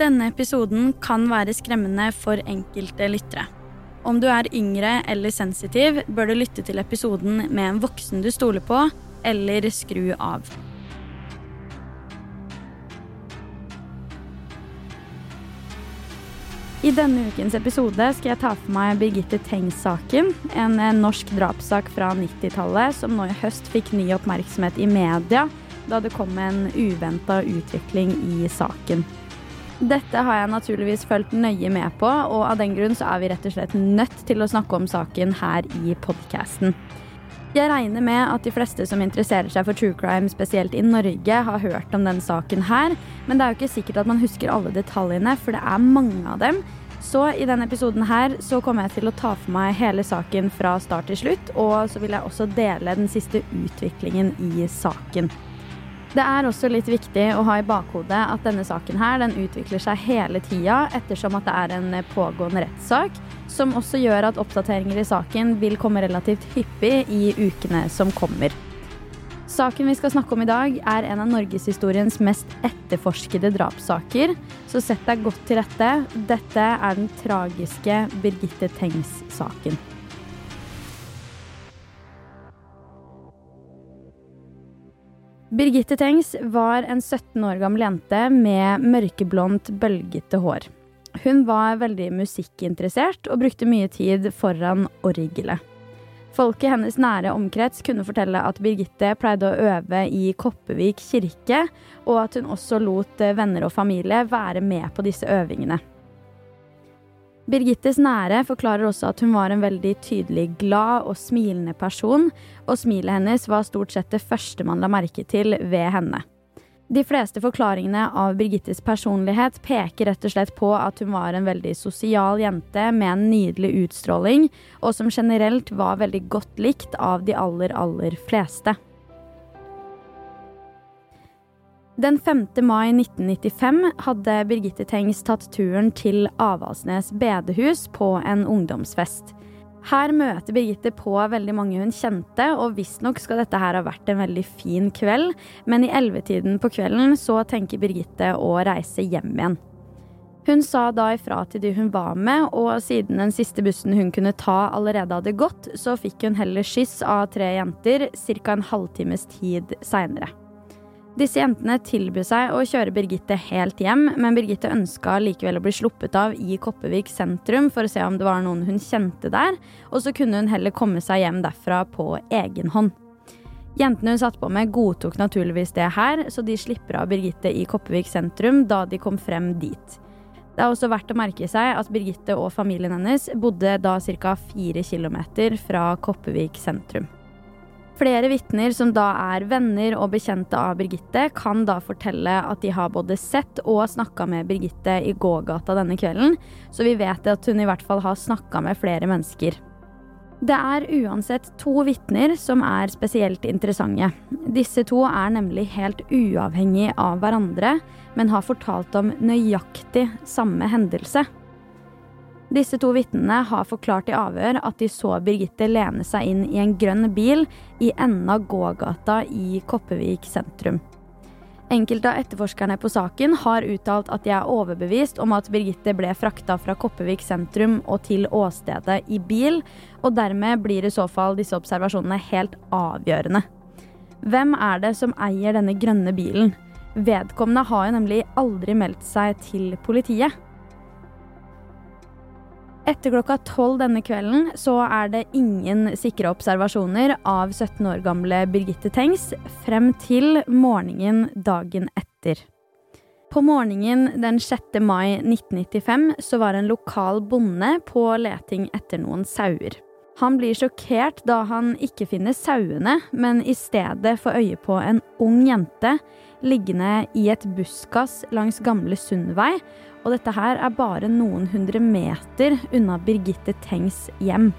Denne episoden kan være skremmende for enkelte lyttere. Om du er yngre eller sensitiv, bør du lytte til episoden med en voksen du stoler på, eller skru av. I denne ukens episode skal jeg ta for meg Birgitte Tengs-saken. En eh, norsk drapssak fra 90-tallet som nå i høst fikk ny oppmerksomhet i media da det kom en uventa utvikling i saken. Dette har jeg naturligvis fulgt nøye med på, og av den grunn så er vi rett og slett nødt til å snakke om saken her i podkasten. Jeg regner med at de fleste som interesserer seg for true crime, spesielt i Norge, har hørt om den saken her, men det er jo ikke sikkert at man husker alle detaljene, for det er mange av dem. Så i denne episoden her så kommer jeg til å ta for meg hele saken fra start til slutt, og så vil jeg også dele den siste utviklingen i saken. Det er også litt viktig å ha i bakhodet at denne saken her, den utvikler seg hele tida ettersom at det er en pågående rettssak, som også gjør at oppdateringer i saken vil komme relativt hyppig i ukene som kommer. Saken vi skal snakke om i dag, er en av norgeshistoriens mest etterforskede drapssaker. Så sett deg godt til rette. Dette er den tragiske Birgitte Tengs-saken. Birgitte Tengs var en 17 år gammel jente med mørkeblondt, bølgete hår. Hun var veldig musikkinteressert og brukte mye tid foran orgelet. Folk i hennes nære omkrets kunne fortelle at Birgitte pleide å øve i Koppevik kirke, og at hun også lot venner og familie være med på disse øvingene. Birgittes nære forklarer også at hun var en veldig tydelig glad og smilende person, og smilet hennes var stort sett det første man la merke til ved henne. De fleste forklaringene av Birgittes personlighet peker rett og slett på at hun var en veldig sosial jente med en nydelig utstråling, og som generelt var veldig godt likt av de aller, aller fleste. Den 5. mai 1995 hadde Birgitte Tengs tatt turen til Avaldsnes bedehus på en ungdomsfest. Her møter Birgitte på veldig mange hun kjente, og visstnok skal dette her ha vært en veldig fin kveld, men i ellevetiden på kvelden så tenker Birgitte å reise hjem igjen. Hun sa da ifra til de hun var med, og siden den siste bussen hun kunne ta allerede hadde gått, så fikk hun heller skyss av tre jenter ca. en halvtimes tid seinere. Disse jentene tilbød seg å kjøre Birgitte helt hjem, men Birgitte ønska likevel å bli sluppet av i Kopervik sentrum for å se om det var noen hun kjente der, og så kunne hun heller komme seg hjem derfra på egen hånd. Jentene hun satt på med, godtok naturligvis det her, så de slipper av Birgitte i Kopervik sentrum da de kom frem dit. Det er også verdt å merke seg at Birgitte og familien hennes bodde da ca. fire kilometer fra Kopervik sentrum. Flere vitner som da er venner og bekjente av Birgitte, kan da fortelle at de har både sett og snakka med Birgitte i gågata denne kvelden, så vi vet at hun i hvert fall har snakka med flere mennesker. Det er uansett to vitner som er spesielt interessante. Disse to er nemlig helt uavhengig av hverandre, men har fortalt om nøyaktig samme hendelse. Disse to vitnene har forklart i avhør at de så Birgitte lene seg inn i en grønn bil i enden av gågata i Kopervik sentrum. Enkelte av etterforskerne på saken har uttalt at de er overbevist om at Birgitte ble frakta fra Kopervik sentrum og til åstedet i bil, og dermed blir i så fall disse observasjonene helt avgjørende. Hvem er det som eier denne grønne bilen? Vedkommende har jo nemlig aldri meldt seg til politiet. Etter klokka tolv denne kvelden så er det ingen sikre observasjoner av 17 år gamle Birgitte Tengs frem til morgenen dagen etter. På morgenen den 6. mai 1995 så var en lokal bonde på leting etter noen sauer. Han blir sjokkert da han ikke finner sauene, men i stedet får øye på en ung jente liggende i et buskas langs Gamle Sundvei, og dette her er bare noen hundre meter unna Birgitte Tengs hjem.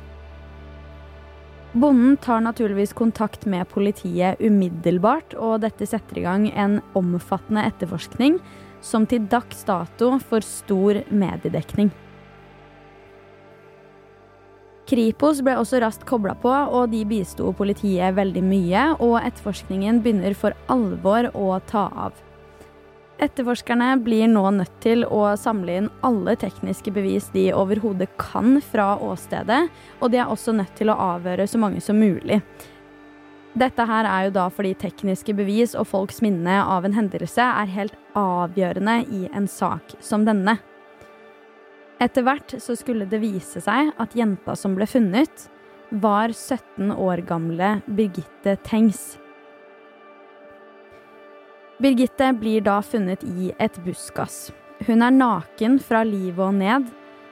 Bonden tar naturligvis kontakt med politiet umiddelbart, og dette setter i gang en omfattende etterforskning som til dags dato får stor mediedekning. Kripos ble også raskt kobla på, og de bisto politiet veldig mye, og etterforskningen begynner for alvor å ta av. Etterforskerne blir nå nødt til å samle inn alle tekniske bevis de overhodet kan fra åstedet, og de er også nødt til å avhøre så mange som mulig. Dette her er jo da fordi tekniske bevis og folks minne av en hendelse er helt avgjørende i en sak som denne. Etter hvert så skulle det vise seg at jenta som ble funnet, var 17 år gamle Birgitte Tengs. Birgitte blir da funnet i et buskas. Hun er naken fra livet og ned,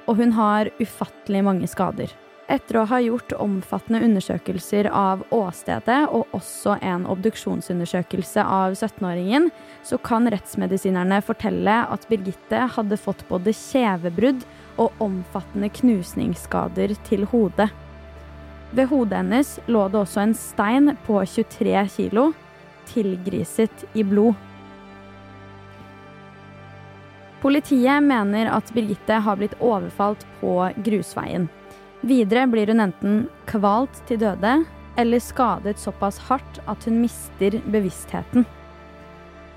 og hun har ufattelig mange skader. Etter å ha gjort omfattende undersøkelser av åstedet og også en obduksjonsundersøkelse av 17-åringen, så kan rettsmedisinerne fortelle at Birgitte hadde fått både kjevebrudd og omfattende knusningsskader til hodet. Ved hodet hennes lå det også en stein på 23 kilo, tilgriset i blod. Politiet mener at Birgitte har blitt overfalt på grusveien. Videre blir hun enten kvalt til døde eller skadet såpass hardt at hun mister bevisstheten.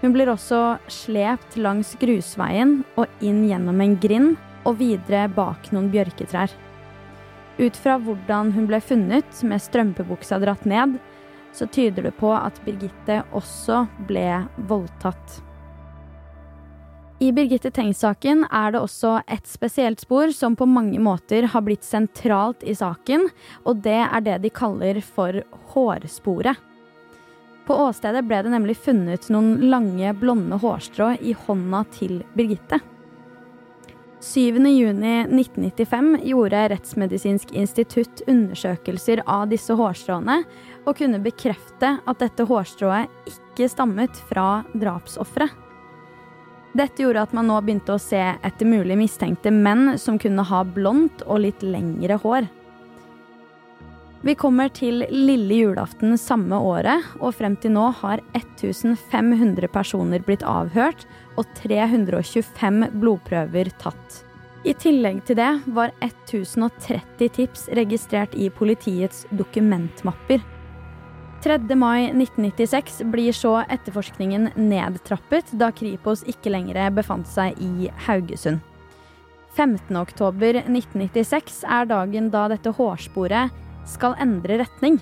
Hun blir også slept langs grusveien og inn gjennom en grind og videre bak noen bjørketrær. Ut fra hvordan hun ble funnet med strømpebuksa dratt ned, så tyder det på at Birgitte også ble voldtatt. I Birgitte Tengs-saken er det også et spesielt spor som på mange måter har blitt sentralt i saken, og det er det de kaller for hårsporet. På åstedet ble det nemlig funnet noen lange, blonde hårstrå i hånda til Birgitte. 7.6.1995 gjorde Rettsmedisinsk institutt undersøkelser av disse hårstråene, og kunne bekrefte at dette hårstrået ikke stammet fra drapsofferet. Dette gjorde at man nå begynte å se etter mulig mistenkte menn som kunne ha blondt og litt lengre hår. Vi kommer til lille julaften samme året, og frem til nå har 1500 personer blitt avhørt og 325 blodprøver tatt. I tillegg til det var 1030 tips registrert i politiets dokumentmapper. 3. mai 1996 blir så etterforskningen nedtrappet da Kripos ikke lenger befant seg i Haugesund. 15. oktober 1996 er dagen da dette hårsporet skal endre retning.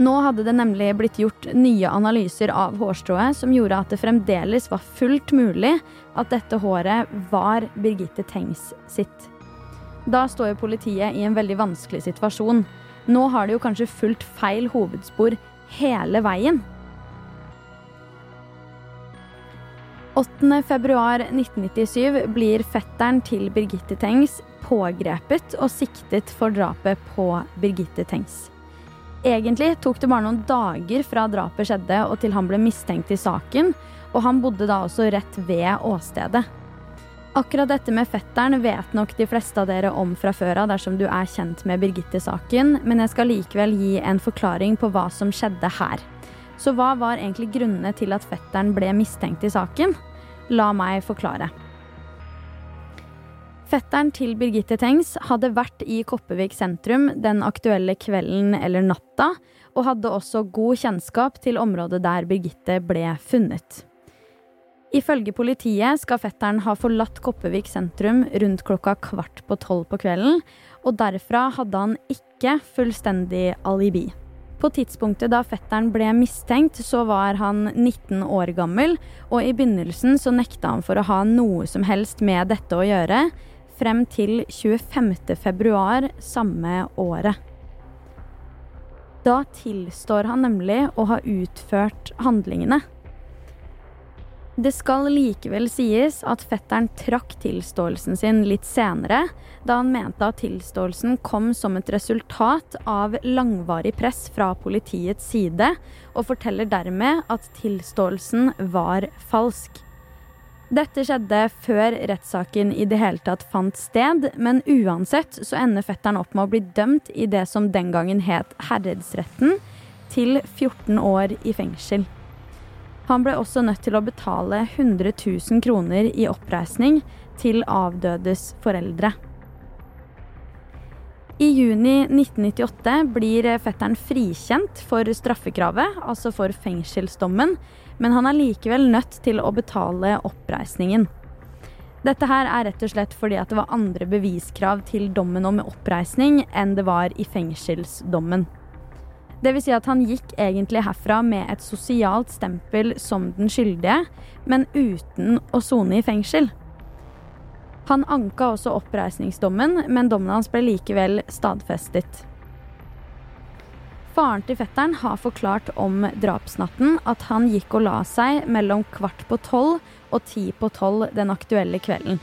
Nå hadde det nemlig blitt gjort nye analyser av hårstrået som gjorde at det fremdeles var fullt mulig at dette håret var Birgitte Tengs sitt. Da står jo politiet i en veldig vanskelig situasjon. Nå har de jo kanskje fulgt feil hovedspor hele veien. 8.2.1997 blir fetteren til Birgitte Tengs pågrepet og siktet for drapet på Birgitte Tengs. Egentlig tok det bare noen dager fra drapet skjedde og til han ble mistenkt i saken, og han bodde da også rett ved åstedet. Akkurat dette med fetteren vet nok de fleste av dere om fra før av dersom du er kjent med Birgitte-saken, men jeg skal likevel gi en forklaring på hva som skjedde her. Så hva var egentlig grunnene til at fetteren ble mistenkt i saken? La meg forklare. Fetteren til Birgitte Tengs hadde vært i Koppevik sentrum den aktuelle kvelden eller natta, og hadde også god kjennskap til området der Birgitte ble funnet. Ifølge politiet skal fetteren ha forlatt Kopervik sentrum rundt klokka kvart på tolv på kvelden, og derfra hadde han ikke fullstendig alibi. På tidspunktet da fetteren ble mistenkt, så var han 19 år gammel, og i begynnelsen så nekta han for å ha noe som helst med dette å gjøre, frem til 25. februar samme året. Da tilstår han nemlig å ha utført handlingene. Det skal likevel sies at fetteren trakk tilståelsen sin litt senere, da han mente at tilståelsen kom som et resultat av langvarig press fra politiets side, og forteller dermed at tilståelsen var falsk. Dette skjedde før rettssaken i det hele tatt fant sted, men uansett så ender fetteren opp med å bli dømt i det som den gangen het herredsretten, til 14 år i fengsel. Han ble også nødt til å betale 100 000 kroner i oppreisning til avdødes foreldre. I juni 1998 blir fetteren frikjent for straffekravet, altså for fengselsdommen, men han er likevel nødt til å betale oppreisningen. Dette her er rett og slett fordi det var andre beviskrav til dommen om oppreisning enn det var i fengselsdommen. Vil si at han gikk egentlig herfra med et sosialt stempel som den skyldige, men uten å sone i fengsel. Han anka også oppreisningsdommen, men dommen hans ble likevel stadfestet. Faren til fetteren har forklart om drapsnatten at han gikk og la seg mellom kvart på tolv og ti på tolv den aktuelle kvelden.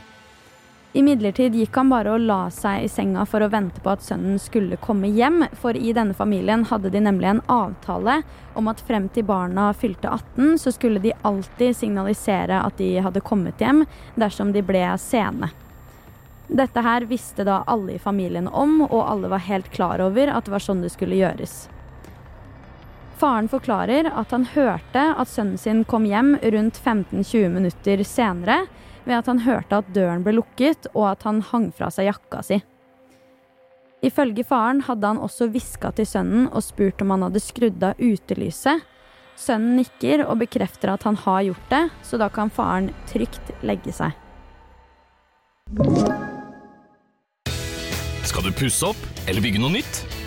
Imidlertid gikk han bare og la seg i senga for å vente på at sønnen skulle komme hjem, for i denne familien hadde de nemlig en avtale om at frem til barna fylte 18, så skulle de alltid signalisere at de hadde kommet hjem dersom de ble sene. Dette her visste da alle i familien om, og alle var helt klar over at det var sånn det skulle gjøres. Faren forklarer at han hørte at sønnen sin kom hjem rundt 15-20 minutter senere, ved at han hørte at døren ble lukket, og at han hang fra seg jakka si. Ifølge faren hadde han også hviska til sønnen og spurt om han hadde skrudd av utelyset. Sønnen nikker og bekrefter at han har gjort det, så da kan faren trygt legge seg. Skal du pusse opp eller bygge noe nytt?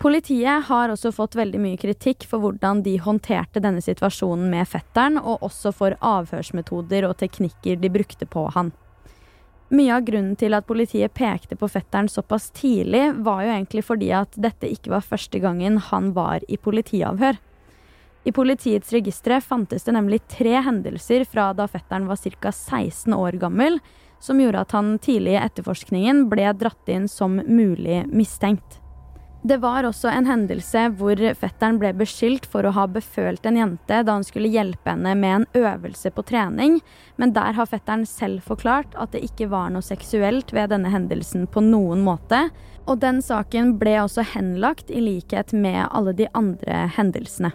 Politiet har også fått veldig mye kritikk for hvordan de håndterte denne situasjonen med fetteren, og også for avhørsmetoder og teknikker de brukte på han. Mye av grunnen til at politiet pekte på fetteren såpass tidlig, var jo egentlig fordi at dette ikke var første gangen han var i politiavhør. I politiets registre fantes det nemlig tre hendelser fra da fetteren var ca. 16 år gammel, som gjorde at han tidlig i etterforskningen ble dratt inn som mulig mistenkt. Det var også en hendelse hvor fetteren ble beskyldt for å ha befølt en jente da han skulle hjelpe henne med en øvelse på trening, men der har fetteren selv forklart at det ikke var noe seksuelt ved denne hendelsen på noen måte, og den saken ble også henlagt i likhet med alle de andre hendelsene.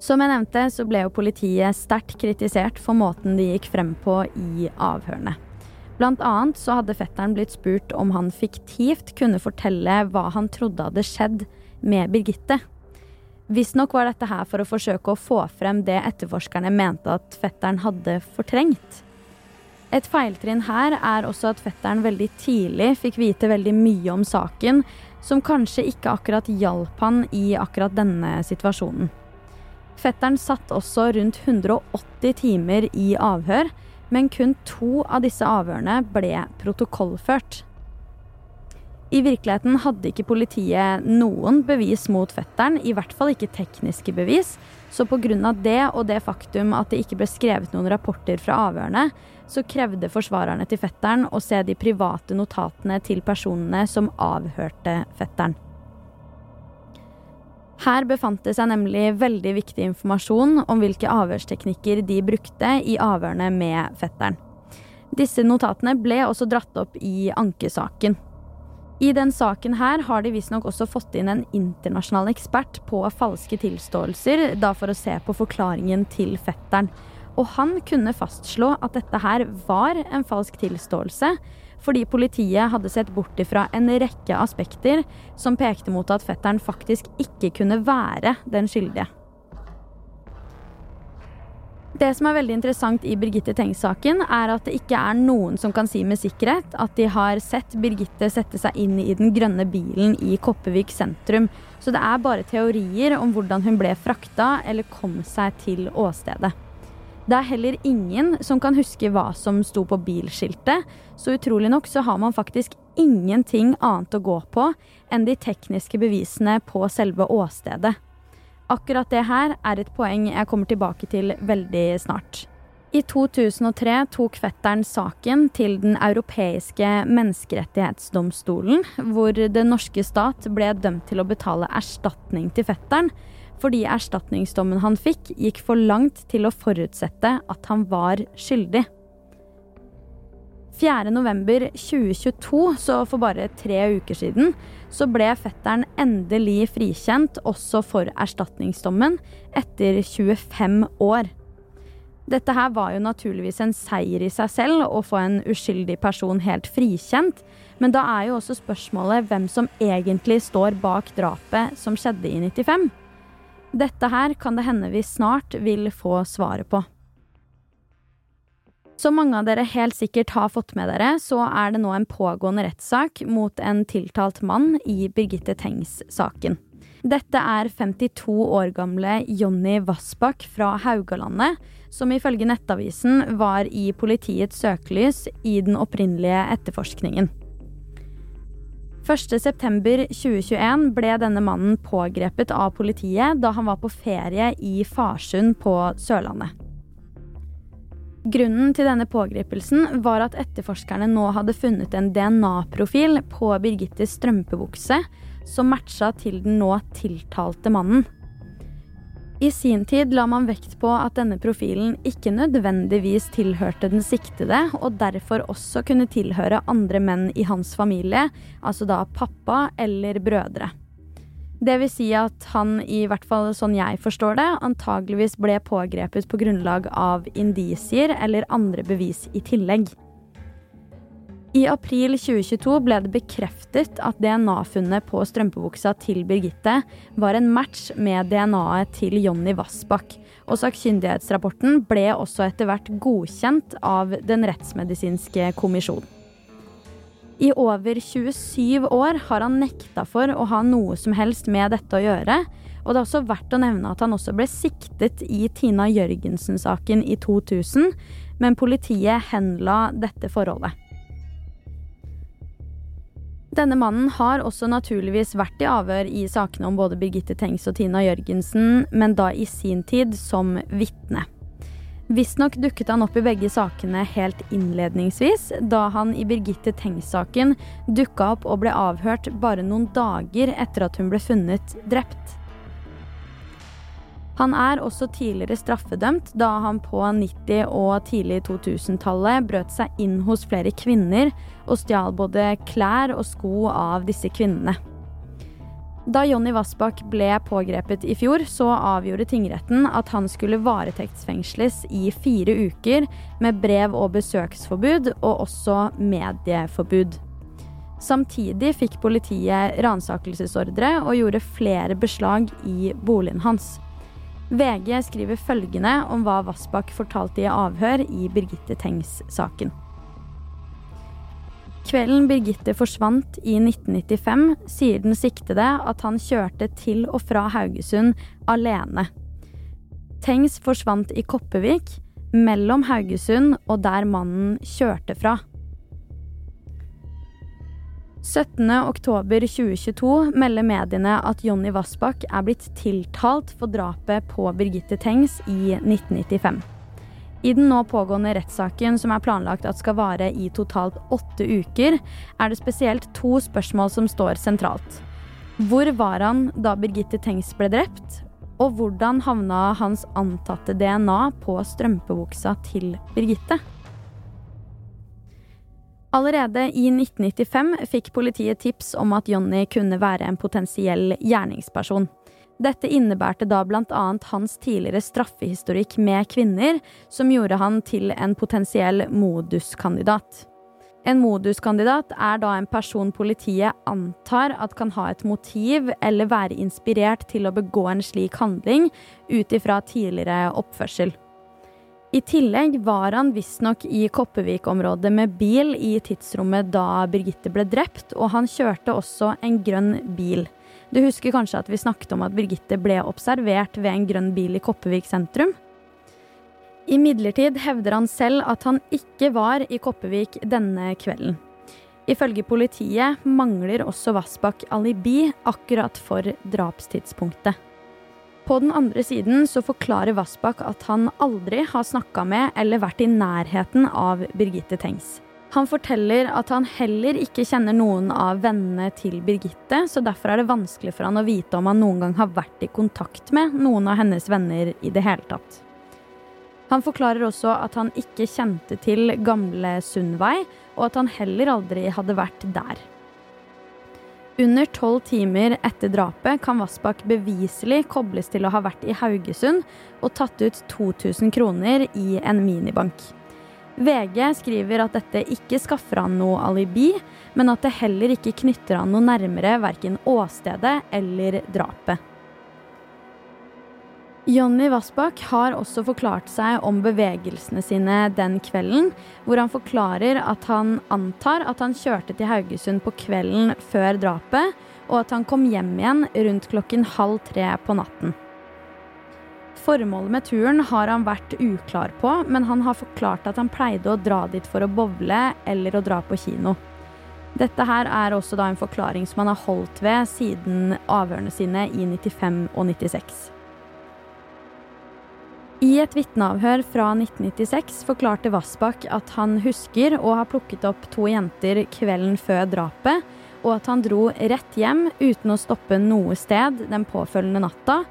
Som jeg nevnte, så ble jo politiet sterkt kritisert for måten de gikk frem på i avhørene. Blant annet så hadde fetteren blitt spurt om han fiktivt kunne fortelle hva han trodde hadde skjedd med Birgitte. Visstnok var dette her for å forsøke å få frem det etterforskerne mente at fetteren hadde fortrengt. Et feiltrinn her er også at fetteren veldig tidlig fikk vite veldig mye om saken, som kanskje ikke akkurat hjalp han i akkurat denne situasjonen. Fetteren satt også rundt 180 timer i avhør, men kun to av disse avhørene ble protokollført. I virkeligheten hadde ikke politiet noen bevis mot fetteren, i hvert fall ikke tekniske bevis, så pga. det og det faktum at det ikke ble skrevet noen rapporter fra avhørene, så krevde forsvarerne til fetteren å se de private notatene til personene som avhørte fetteren. Her befant det seg nemlig veldig viktig informasjon om hvilke avhørsteknikker de brukte i avhørene med fetteren. Disse notatene ble også dratt opp i ankesaken. I den saken her har de visstnok også fått inn en internasjonal ekspert på falske tilståelser, da for å se på forklaringen til fetteren. Og han kunne fastslå at dette her var en falsk tilståelse, fordi politiet hadde sett bort ifra en rekke aspekter som pekte mot at fetteren faktisk ikke kunne være den skyldige. Det som er veldig interessant i Birgitte Tengs-saken, er at det ikke er noen som kan si med sikkerhet at de har sett Birgitte sette seg inn i den grønne bilen i Kopervik sentrum. Så det er bare teorier om hvordan hun ble frakta eller kom seg til åstedet. Det er heller ingen som kan huske hva som sto på bilskiltet, så utrolig nok så har man faktisk ingenting annet å gå på enn de tekniske bevisene på selve åstedet. Akkurat det her er et poeng jeg kommer tilbake til veldig snart. I 2003 tok fetteren saken til Den europeiske menneskerettighetsdomstolen, hvor den norske stat ble dømt til å betale erstatning til fetteren, fordi erstatningsdommen han fikk, gikk for langt til å forutsette at han var skyldig. 4.11.2022, så for bare tre uker siden, så ble fetteren endelig frikjent også for erstatningsdommen etter 25 år. Dette her var jo naturligvis en seier i seg selv å få en uskyldig person helt frikjent, men da er jo også spørsmålet hvem som egentlig står bak drapet som skjedde i 95. Dette her kan det hende vi snart vil få svaret på. Som mange av dere helt sikkert har fått med dere, så er det nå en pågående rettssak mot en tiltalt mann i Birgitte Tengs-saken. Dette er 52 år gamle Jonny Vassbakk fra Haugalandet, som ifølge Nettavisen var i politiets søkelys i den opprinnelige etterforskningen. 1.9.2021 ble denne mannen pågrepet av politiet da han var på ferie i Farsund på Sørlandet. Grunnen til denne pågripelsen var at etterforskerne nå hadde funnet en DNA-profil på Birgittes strømpebukse som matcha til den nå tiltalte mannen. I sin tid la man vekt på at denne profilen ikke nødvendigvis tilhørte den siktede, og derfor også kunne tilhøre andre menn i hans familie, altså da pappa eller brødre. Det vil si at han, i hvert fall sånn jeg forstår det, antageligvis ble pågrepet på grunnlag av indisier eller andre bevis i tillegg. I april 2022 ble det bekreftet at DNA-funnet på strømpebuksa til Birgitte var en match med DNA-et til Jonny Vassbakk, og sakkyndighetsrapporten ble også etter hvert godkjent av Den rettsmedisinske kommisjon. I over 27 år har han nekta for å ha noe som helst med dette å gjøre. Og det er også verdt å nevne at han også ble siktet i Tina Jørgensen-saken i 2000, men politiet henla dette forholdet. Denne mannen har også naturligvis vært i avhør i sakene om både Birgitte Tengs og Tina Jørgensen, men da i sin tid som vitne. Visstnok dukket han opp i begge sakene helt innledningsvis, da han i Birgitte Tengs-saken dukka opp og ble avhørt bare noen dager etter at hun ble funnet drept. Han er også tidligere straffedømt, da han på 90- og tidlig 2000-tallet brøt seg inn hos flere kvinner og stjal både klær og sko av disse kvinnene. Da Jonny Vassbakk ble pågrepet i fjor, så avgjorde tingretten at han skulle varetektsfengsles i fire uker med brev- og besøksforbud og også medieforbud. Samtidig fikk politiet ransakelsesordre og gjorde flere beslag i boligen hans. VG skriver følgende om hva Vassbakk fortalte i avhør i Birgitte Tengs-saken. Kvelden Birgitte forsvant i 1995, sier den siktede at han kjørte til og fra Haugesund alene. Tengs forsvant i Koppevik, mellom Haugesund og der mannen kjørte fra. 17.10.2022 melder mediene at Jonny Vassbakk er blitt tiltalt for drapet på Birgitte Tengs i 1995. I den nå pågående rettssaken, som er planlagt at skal vare i totalt åtte uker, er det spesielt to spørsmål som står sentralt. Hvor var han da Birgitte Tengs ble drept? Og hvordan havna hans antatte DNA på strømpebuksa til Birgitte? Allerede i 1995 fikk politiet tips om at Jonny kunne være en potensiell gjerningsperson. Dette innebærte da bl.a. hans tidligere straffehistorikk med kvinner, som gjorde han til en potensiell moduskandidat. En moduskandidat er da en person politiet antar at kan ha et motiv eller være inspirert til å begå en slik handling ut ifra tidligere oppførsel. I tillegg var han visstnok i Kopervik-området med bil i tidsrommet da Birgitte ble drept, og han kjørte også en grønn bil. Du husker kanskje at vi snakket om at Birgitte ble observert ved en grønn bil i Kopervik sentrum? Imidlertid hevder han selv at han ikke var i Kopervik denne kvelden. Ifølge politiet mangler også Vassbakk alibi akkurat for drapstidspunktet. På den andre siden så forklarer Vassbakk at han aldri har snakka med eller vært i nærheten av Birgitte Tengs. Han forteller at han heller ikke kjenner noen av vennene til Birgitte, så derfor er det vanskelig for han å vite om han noen gang har vært i kontakt med noen av hennes venner i det hele tatt. Han forklarer også at han ikke kjente til gamle Sundvei, og at han heller aldri hadde vært der. Under tolv timer etter drapet kan Vassbakk beviselig kobles til å ha vært i Haugesund og tatt ut 2000 kroner i en minibank. VG skriver at dette ikke skaffer han noe alibi, men at det heller ikke knytter han noe nærmere verken åstedet eller drapet. Jonny Vassbakk har også forklart seg om bevegelsene sine den kvelden, hvor han forklarer at han antar at han kjørte til Haugesund på kvelden før drapet, og at han kom hjem igjen rundt klokken halv tre på natten. Formålet med turen har han vært uklar på, men han har forklart at han pleide å dra dit for å bowle eller å dra på kino. Dette her er også da en forklaring som han har holdt ved siden avhørene sine i 95 og 96. I et vitneavhør fra 1996 forklarte Vassbakk at han husker å ha plukket opp to jenter kvelden før drapet, og at han dro rett hjem uten å stoppe noe sted den påfølgende natta,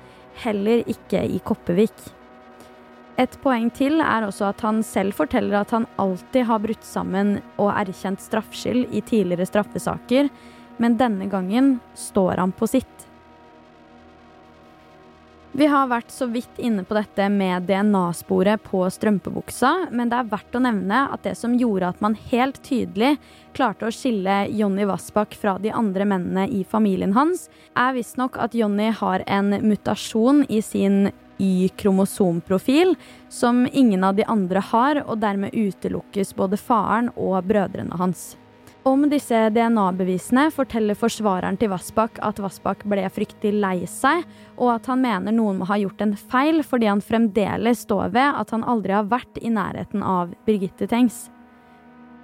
heller ikke i Koppevik. Et poeng til er også at han selv forteller at han alltid har brutt sammen og erkjent straffskyld i tidligere straffesaker, men denne gangen står han på sitt. Vi har vært så vidt inne på dette med DNA-sporet på strømpebuksa, men det er verdt å nevne at det som gjorde at man helt tydelig klarte å skille Jonny Vassbakk fra de andre mennene i familien hans, er visstnok at Jonny har en mutasjon i sin Y-kromosomprofil som ingen av de andre har, og dermed utelukkes både faren og brødrene hans. Om disse DNA-bevisene forteller forsvareren til Vassbakk at Vassbakk ble fryktelig lei seg, og at han mener noen må ha gjort en feil fordi han fremdeles står ved at han aldri har vært i nærheten av Birgitte Tengs.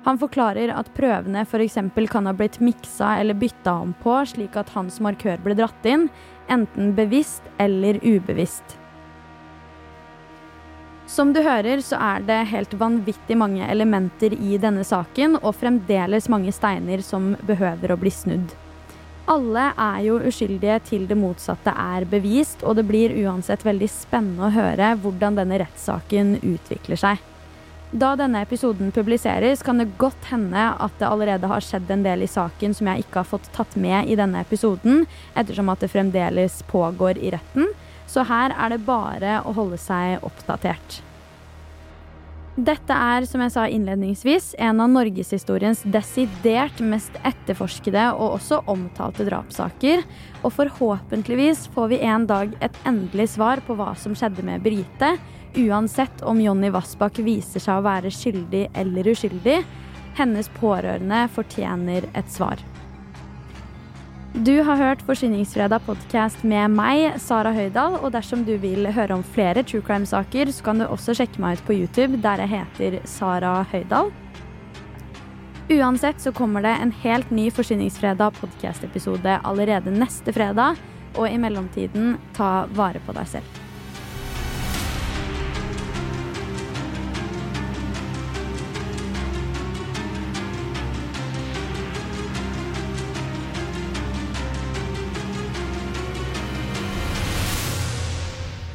Han forklarer at prøvene f.eks. kan ha blitt miksa eller bytta om på slik at hans markør ble dratt inn, enten bevisst eller ubevisst. Som du hører, så er det helt vanvittig mange elementer i denne saken, og fremdeles mange steiner som behøver å bli snudd. Alle er jo uskyldige til det motsatte er bevist, og det blir uansett veldig spennende å høre hvordan denne rettssaken utvikler seg. Da denne episoden publiseres, kan det godt hende at det allerede har skjedd en del i saken som jeg ikke har fått tatt med i denne episoden, ettersom at det fremdeles pågår i retten. Så her er det bare å holde seg oppdatert. Dette er, som jeg sa innledningsvis, en av norgeshistoriens desidert mest etterforskede og også omtalte drapssaker. Og forhåpentligvis får vi en dag et endelig svar på hva som skjedde med Birgitte, uansett om Jonny Vassbakk viser seg å være skyldig eller uskyldig. Hennes pårørende fortjener et svar. Du har hørt Forsyningsfredag podkast med meg, Sara Høydahl. Og dersom du vil høre om flere true crime-saker, så kan du også sjekke meg ut på YouTube, der jeg heter Sara Høydahl. Uansett så kommer det en helt ny Forsyningsfredag podkast-episode allerede neste fredag. Og i mellomtiden, ta vare på deg selv.